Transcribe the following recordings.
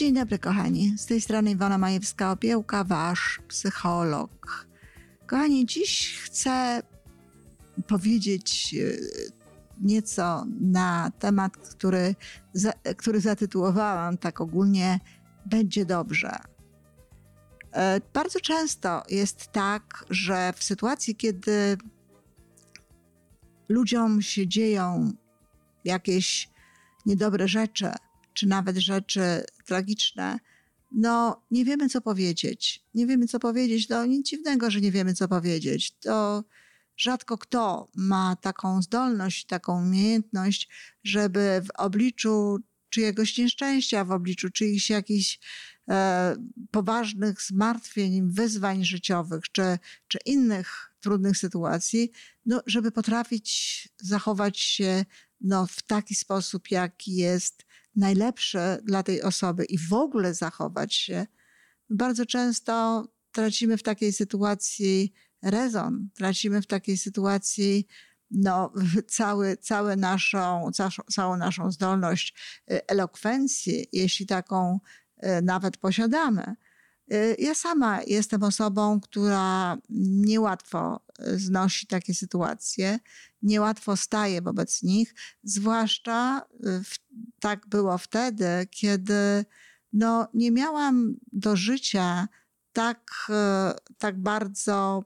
Dzień dobry, kochani. Z tej strony Iwona Majewska-Opiełka, wasz psycholog. Kochani, dziś chcę powiedzieć e, nieco na temat, który, który zatytułowałam tak ogólnie Będzie dobrze. E, bardzo często jest tak, że w sytuacji, kiedy ludziom się dzieją jakieś niedobre rzeczy, czy nawet rzeczy tragiczne, no nie wiemy, co powiedzieć. Nie wiemy, co powiedzieć. To nic dziwnego, że nie wiemy, co powiedzieć. To rzadko kto ma taką zdolność, taką umiejętność, żeby w obliczu czyjegoś nieszczęścia, w obliczu czyichś jakichś e, poważnych zmartwień, wyzwań życiowych, czy, czy innych trudnych sytuacji, no, żeby potrafić zachować się no, w taki sposób, jaki jest najlepszy dla tej osoby i w ogóle zachować się. Bardzo często tracimy w takiej sytuacji rezon, tracimy w takiej sytuacji no, cały, całe naszą, całą naszą zdolność y, elokwencji, jeśli taką y, nawet posiadamy. Y, ja sama jestem osobą, która niełatwo znosi takie sytuacje, niełatwo staje wobec nich, zwłaszcza w, tak było wtedy, kiedy no, nie miałam do życia tak, tak bardzo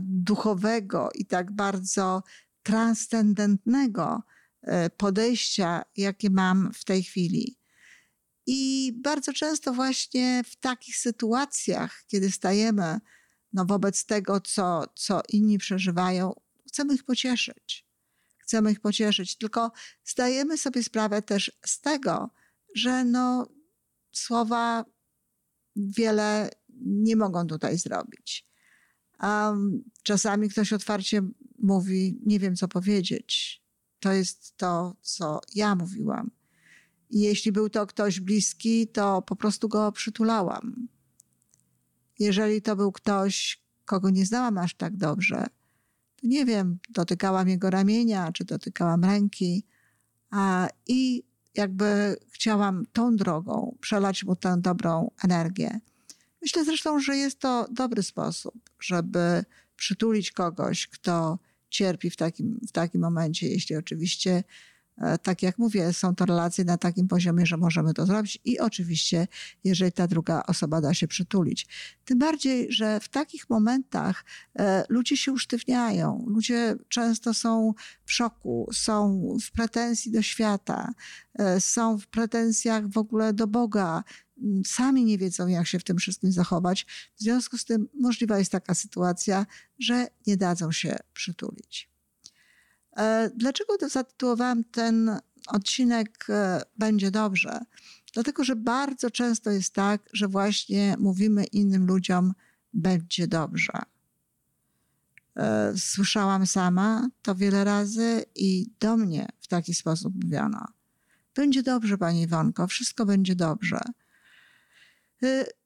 duchowego i tak bardzo transcendentnego e, podejścia, jakie mam w tej chwili. I bardzo często właśnie w takich sytuacjach, kiedy stajemy no, wobec tego, co, co inni przeżywają, chcemy ich pocieszyć. Chcemy ich pocieszyć, tylko zdajemy sobie sprawę też z tego, że no, słowa wiele nie mogą tutaj zrobić. Um, czasami ktoś otwarcie mówi, nie wiem co powiedzieć. To jest to, co ja mówiłam. I jeśli był to ktoś bliski, to po prostu go przytulałam. Jeżeli to był ktoś, kogo nie znałam aż tak dobrze, to nie wiem, dotykałam jego ramienia, czy dotykałam ręki, a, i jakby chciałam tą drogą przelać mu tę dobrą energię. Myślę zresztą, że jest to dobry sposób, żeby przytulić kogoś, kto cierpi w takim, w takim momencie, jeśli oczywiście tak jak mówię, są to relacje na takim poziomie, że możemy to zrobić i oczywiście, jeżeli ta druga osoba da się przytulić. Tym bardziej, że w takich momentach e, ludzie się usztywniają, ludzie często są w szoku, są w pretensji do świata, e, są w pretensjach w ogóle do Boga, sami nie wiedzą, jak się w tym wszystkim zachować. W związku z tym możliwa jest taka sytuacja, że nie dadzą się przytulić. E, dlaczego zatytułowałam ten odcinek e, Będzie dobrze? Dlatego, że bardzo często jest tak, że właśnie mówimy innym ludziom będzie dobrze. E, słyszałam sama to wiele razy i do mnie w taki sposób mówiono. Będzie dobrze, pani Iwonko, wszystko będzie dobrze.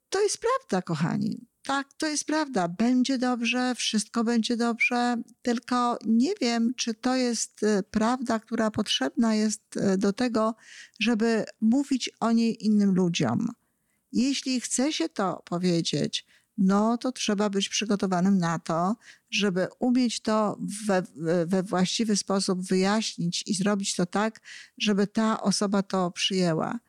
To jest prawda, kochani tak, to jest prawda. Będzie dobrze, wszystko będzie dobrze, tylko nie wiem, czy to jest e, prawda, która potrzebna jest e, do tego, żeby mówić o niej innym ludziom. Jeśli chce się to powiedzieć, no to trzeba być przygotowanym na to, żeby umieć to we, we właściwy sposób wyjaśnić i zrobić to tak, żeby ta osoba to przyjęła.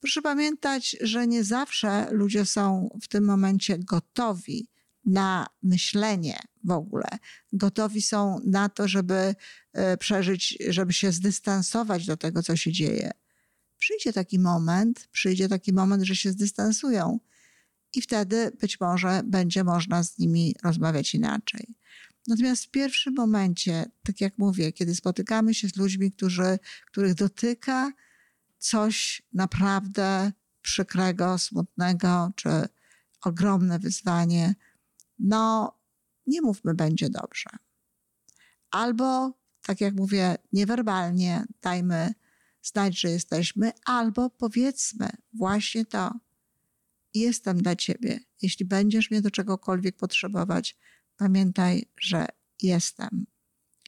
Proszę pamiętać, że nie zawsze ludzie są w tym momencie gotowi na myślenie w ogóle. Gotowi są na to, żeby e, przeżyć, żeby się zdystansować do tego, co się dzieje. Przyjdzie taki moment, przyjdzie taki moment, że się zdystansują i wtedy być może będzie można z nimi rozmawiać inaczej. Natomiast w pierwszym momencie, tak jak mówię, kiedy spotykamy się z ludźmi, którzy, których dotyka coś naprawdę przykrego, smutnego, czy ogromne wyzwanie, no nie mówmy, będzie dobrze. Albo, tak jak mówię, niewerbalnie dajmy znać, że jesteśmy, albo powiedzmy właśnie to. Jestem dla ciebie. Jeśli będziesz mnie do czegokolwiek potrzebować, pamiętaj, że jestem.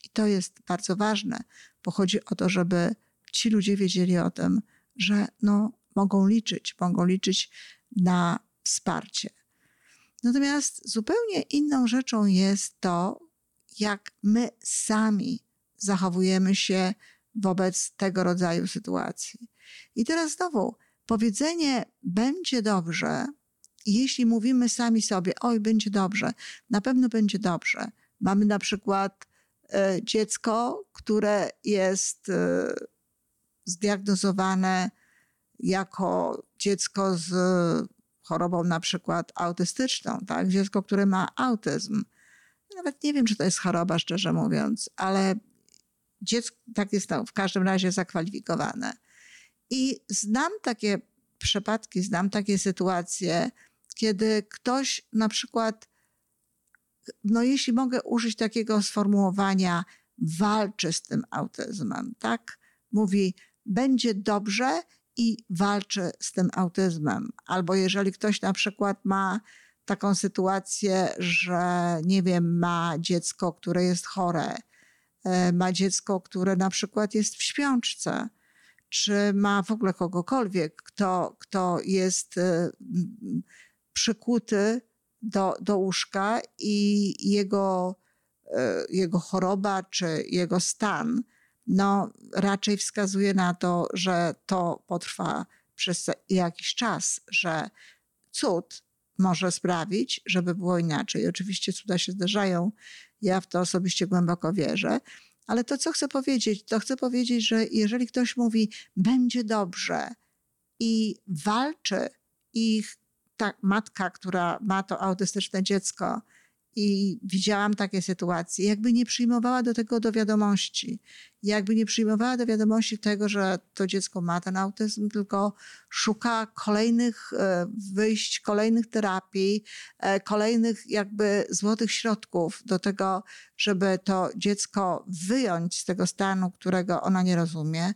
I to jest bardzo ważne, bo chodzi o to, żeby ci ludzie wiedzieli o tym, że no, mogą liczyć, mogą liczyć na wsparcie. Natomiast zupełnie inną rzeczą jest to, jak my sami zachowujemy się wobec tego rodzaju sytuacji. I teraz znowu, powiedzenie będzie dobrze, jeśli mówimy sami sobie, oj, będzie dobrze, na pewno będzie dobrze. Mamy na przykład e, dziecko, które jest e, zdiagnozowane jako dziecko z chorobą na przykład autystyczną, tak? Dziecko, które ma autyzm. Nawet nie wiem, czy to jest choroba, szczerze mówiąc, ale dziecko tak jest w każdym razie zakwalifikowane. I znam takie przypadki, znam takie sytuacje, kiedy ktoś na przykład, no jeśli mogę użyć takiego sformułowania, walczy z tym autyzmem, tak? Mówi, będzie dobrze i walczy z tym autyzmem. Albo jeżeli ktoś na przykład ma taką sytuację, że nie wiem, ma dziecko, które jest chore, e, ma dziecko, które na przykład jest w śpiączce, czy ma w ogóle kogokolwiek, kto, kto jest e, przykuty do, do łóżka i jego, e, jego choroba czy jego stan no, raczej wskazuje na to, że to potrwa przez jakiś czas, że cud może sprawić, żeby było inaczej. Oczywiście cuda się zdarzają, ja w to osobiście głęboko wierzę, ale to, co chcę powiedzieć, to chcę powiedzieć, że jeżeli ktoś mówi, będzie dobrze i walczy, i ta matka, która ma to autystyczne dziecko, i widziałam takie sytuacje, jakby nie przyjmowała do tego do wiadomości, jakby nie przyjmowała do wiadomości tego, że to dziecko ma ten autyzm, tylko szuka kolejnych e, wyjść, kolejnych terapii, e, kolejnych jakby złotych środków do tego, żeby to dziecko wyjąć z tego stanu, którego ona nie rozumie,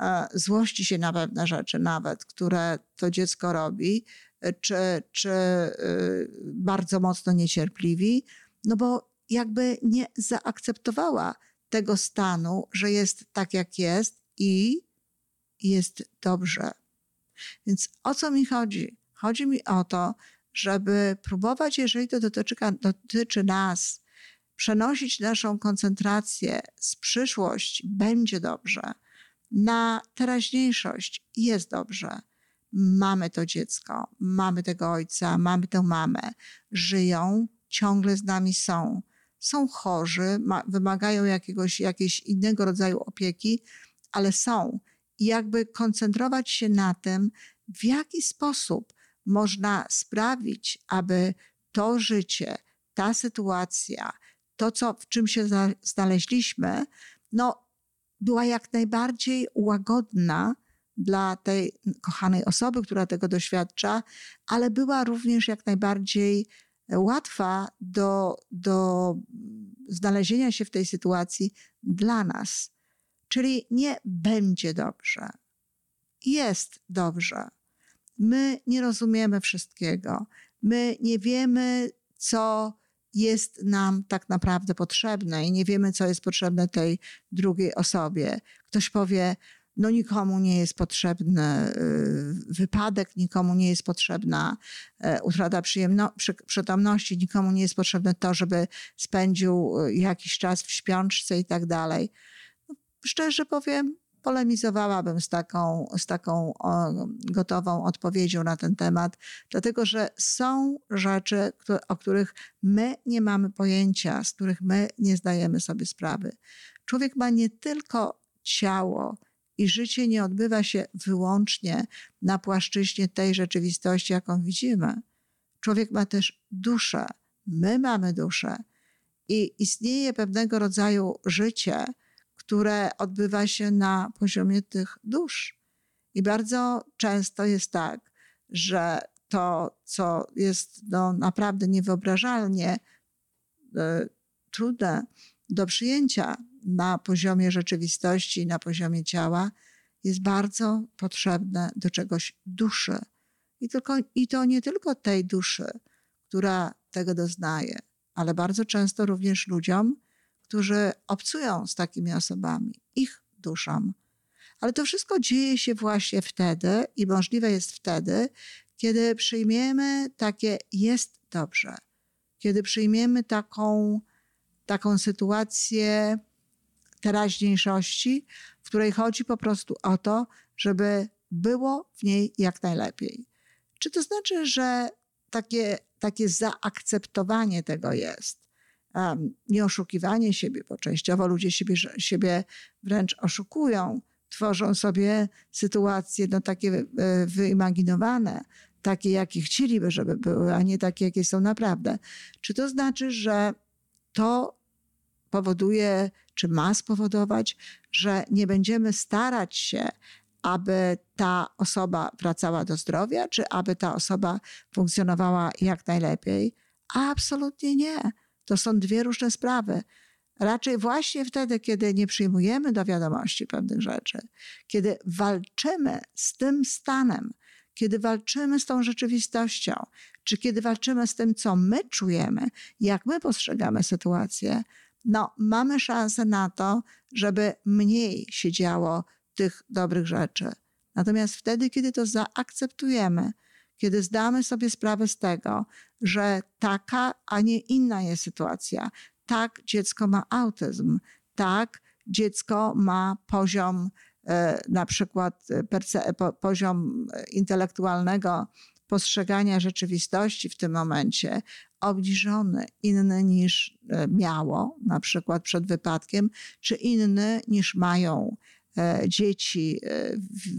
e, złości się na pewne rzeczy nawet, które to dziecko robi, czy, czy y, bardzo mocno niecierpliwi, no bo jakby nie zaakceptowała tego stanu, że jest tak, jak jest i jest dobrze. Więc o co mi chodzi? Chodzi mi o to, żeby próbować, jeżeli to dotyczy, dotyczy nas, przenosić naszą koncentrację z przyszłość będzie dobrze na teraźniejszość jest dobrze mamy to dziecko, mamy tego ojca, mamy tę mamę, żyją, ciągle z nami są. Są chorzy, ma, wymagają jakiegoś, jakiegoś innego rodzaju opieki, ale są. I jakby koncentrować się na tym, w jaki sposób można sprawić, aby to życie, ta sytuacja, to, co, w czym się znaleźliśmy, no, była jak najbardziej łagodna, dla tej kochanej osoby, która tego doświadcza, ale była również jak najbardziej łatwa do, do znalezienia się w tej sytuacji dla nas. Czyli nie będzie dobrze. Jest dobrze. My nie rozumiemy wszystkiego. My nie wiemy, co jest nam tak naprawdę potrzebne i nie wiemy, co jest potrzebne tej drugiej osobie. Ktoś powie, no nikomu nie jest potrzebny wypadek, nikomu nie jest potrzebna e, utrata przytomności, nikomu nie jest potrzebne to, żeby spędził y, jakiś czas w śpiączce i tak dalej. No, szczerze powiem, polemizowałabym z taką, z taką gotową odpowiedzią na ten temat, dlatego że są rzeczy, o których my nie mamy pojęcia, z których my nie zdajemy sobie sprawy. Człowiek ma nie tylko ciało, i życie nie odbywa się wyłącznie na płaszczyźnie tej rzeczywistości, jaką widzimy. Człowiek ma też duszę, my mamy duszę i istnieje pewnego rodzaju życie, które odbywa się na poziomie tych dusz. I bardzo często jest tak, że to, co jest no, naprawdę niewyobrażalnie y, trudne do przyjęcia, na poziomie rzeczywistości, na poziomie ciała, jest bardzo potrzebne do czegoś duszy. I, tylko, I to nie tylko tej duszy, która tego doznaje, ale bardzo często również ludziom, którzy obcują z takimi osobami, ich duszom. Ale to wszystko dzieje się właśnie wtedy i możliwe jest wtedy, kiedy przyjmiemy takie jest dobrze, kiedy przyjmiemy taką, taką sytuację teraźniejszości, w której chodzi po prostu o to, żeby było w niej jak najlepiej. Czy to znaczy, że takie, takie zaakceptowanie tego jest? Um, nie oszukiwanie siebie, bo częściowo ludzie siebie, siebie wręcz oszukują, tworzą sobie sytuacje no, takie e, wyimaginowane, takie, jakie chcieliby, żeby były, a nie takie, jakie są naprawdę. Czy to znaczy, że to powoduje, czy ma spowodować, że nie będziemy starać się, aby ta osoba wracała do zdrowia, czy aby ta osoba funkcjonowała jak najlepiej? Absolutnie nie. To są dwie różne sprawy. Raczej właśnie wtedy, kiedy nie przyjmujemy do wiadomości pewnych rzeczy, kiedy walczymy z tym stanem, kiedy walczymy z tą rzeczywistością, czy kiedy walczymy z tym, co my czujemy, jak my postrzegamy sytuację, no, mamy szansę na to, żeby mniej się działo tych dobrych rzeczy. Natomiast wtedy, kiedy to zaakceptujemy, kiedy zdamy sobie sprawę z tego, że taka, a nie inna jest sytuacja, tak dziecko ma autyzm, tak dziecko ma poziom E, na przykład e, poziom intelektualnego postrzegania rzeczywistości w tym momencie obniżony, inny niż e, miało, na przykład przed wypadkiem, czy inny niż mają dzieci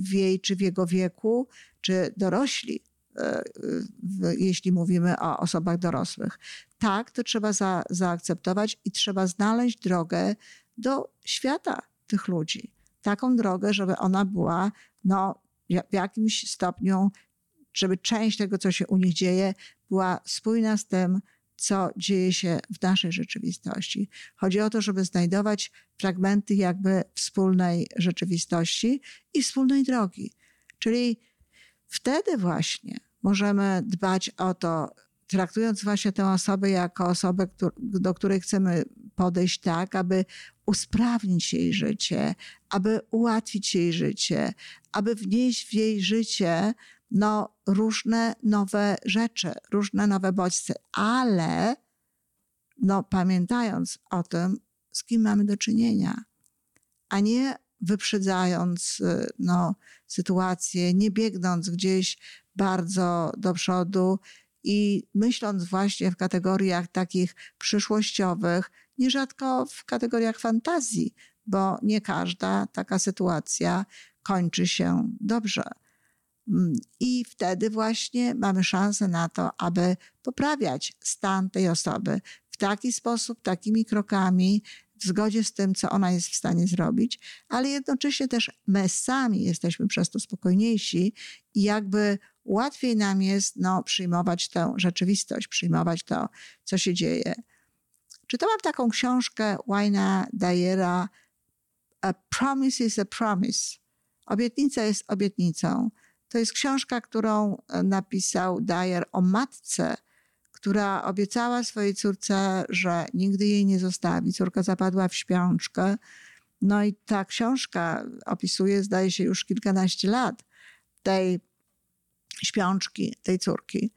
w jej czy w jego wieku, czy dorośli, jeśli mówimy o osobach dorosłych. Tak, to trzeba za, zaakceptować i trzeba znaleźć drogę do świata tych ludzi taką drogę, żeby ona była no, w jakimś stopniu, żeby część tego, co się u nich dzieje, była spójna z tym, co dzieje się w naszej rzeczywistości. Chodzi o to, żeby znajdować fragmenty jakby wspólnej rzeczywistości i wspólnej drogi. Czyli wtedy właśnie możemy dbać o to, traktując właśnie tę osobę jako osobę, do której chcemy podejść tak, aby usprawnić jej życie, aby ułatwić jej życie, aby wnieść w jej życie no, różne nowe rzeczy, różne nowe bodźce, ale no, pamiętając o tym, z kim mamy do czynienia, a nie wyprzedzając no, sytuację, nie biegnąc gdzieś bardzo do przodu i myśląc właśnie w kategoriach takich przyszłościowych, nierzadko w kategoriach fantazji, bo nie każda taka sytuacja kończy się dobrze. Mm, I wtedy właśnie mamy szansę na to, aby poprawiać stan tej osoby w taki sposób, takimi krokami, w zgodzie z tym, co ona jest w stanie zrobić, ale jednocześnie też my sami jesteśmy przez to spokojniejsi i jakby łatwiej nam jest no, przyjmować tę rzeczywistość, przyjmować to, co się dzieje. Czytałam taką książkę Wayna Dyera A Promise is a Promise. Obietnica jest obietnicą. To jest książka, którą e, napisał Dyer o matce, która obiecała swojej córce, że nigdy jej nie zostawi. Córka zapadła w śpiączkę. No i ta książka opisuje, zdaje się, już kilkanaście lat tej śpiączki, tej córki.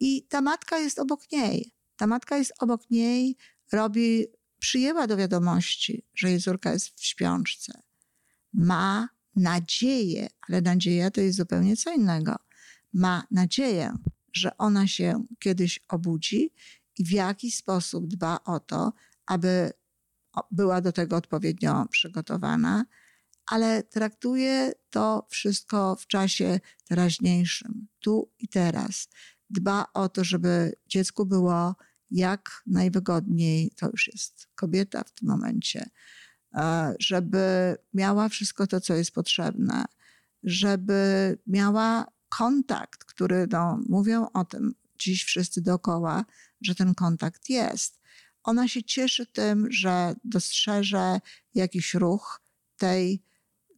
I ta matka jest obok niej. Ta matka jest obok niej, robi, przyjęła do wiadomości, że jej córka jest w śpiączce. Ma nadzieję, ale nadzieja to jest zupełnie co innego. Ma nadzieję, że ona się kiedyś obudzi i w jakiś sposób dba o to, aby była do tego odpowiednio przygotowana, ale traktuje to wszystko w czasie teraźniejszym, tu i teraz. Dba o to, żeby dziecku było jak najwygodniej, to już jest kobieta w tym momencie, żeby miała wszystko to, co jest potrzebne, żeby miała kontakt, który no, mówią o tym dziś wszyscy dookoła, że ten kontakt jest. Ona się cieszy tym, że dostrzeże jakiś ruch tej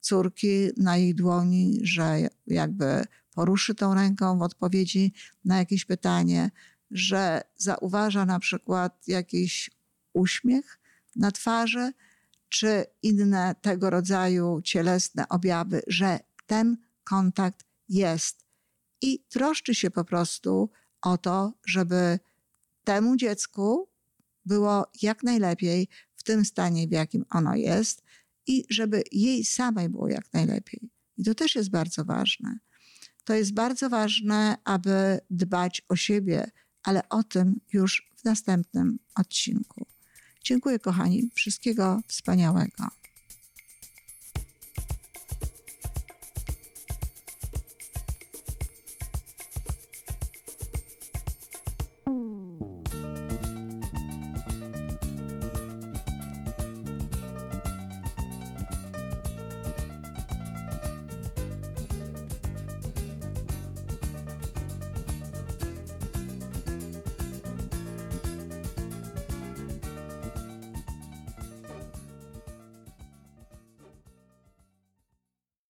córki na jej dłoni, że jakby poruszy tą ręką w odpowiedzi na jakieś pytanie, że zauważa na przykład jakiś uśmiech na twarzy, czy inne tego rodzaju cielesne objawy, że ten kontakt jest i troszczy się po prostu o to, żeby temu dziecku było jak najlepiej w tym stanie, w jakim ono jest, i żeby jej samej było jak najlepiej. I to też jest bardzo ważne. To jest bardzo ważne, aby dbać o siebie, ale o tym już w następnym odcinku. Dziękuję, kochani. Wszystkiego wspaniałego.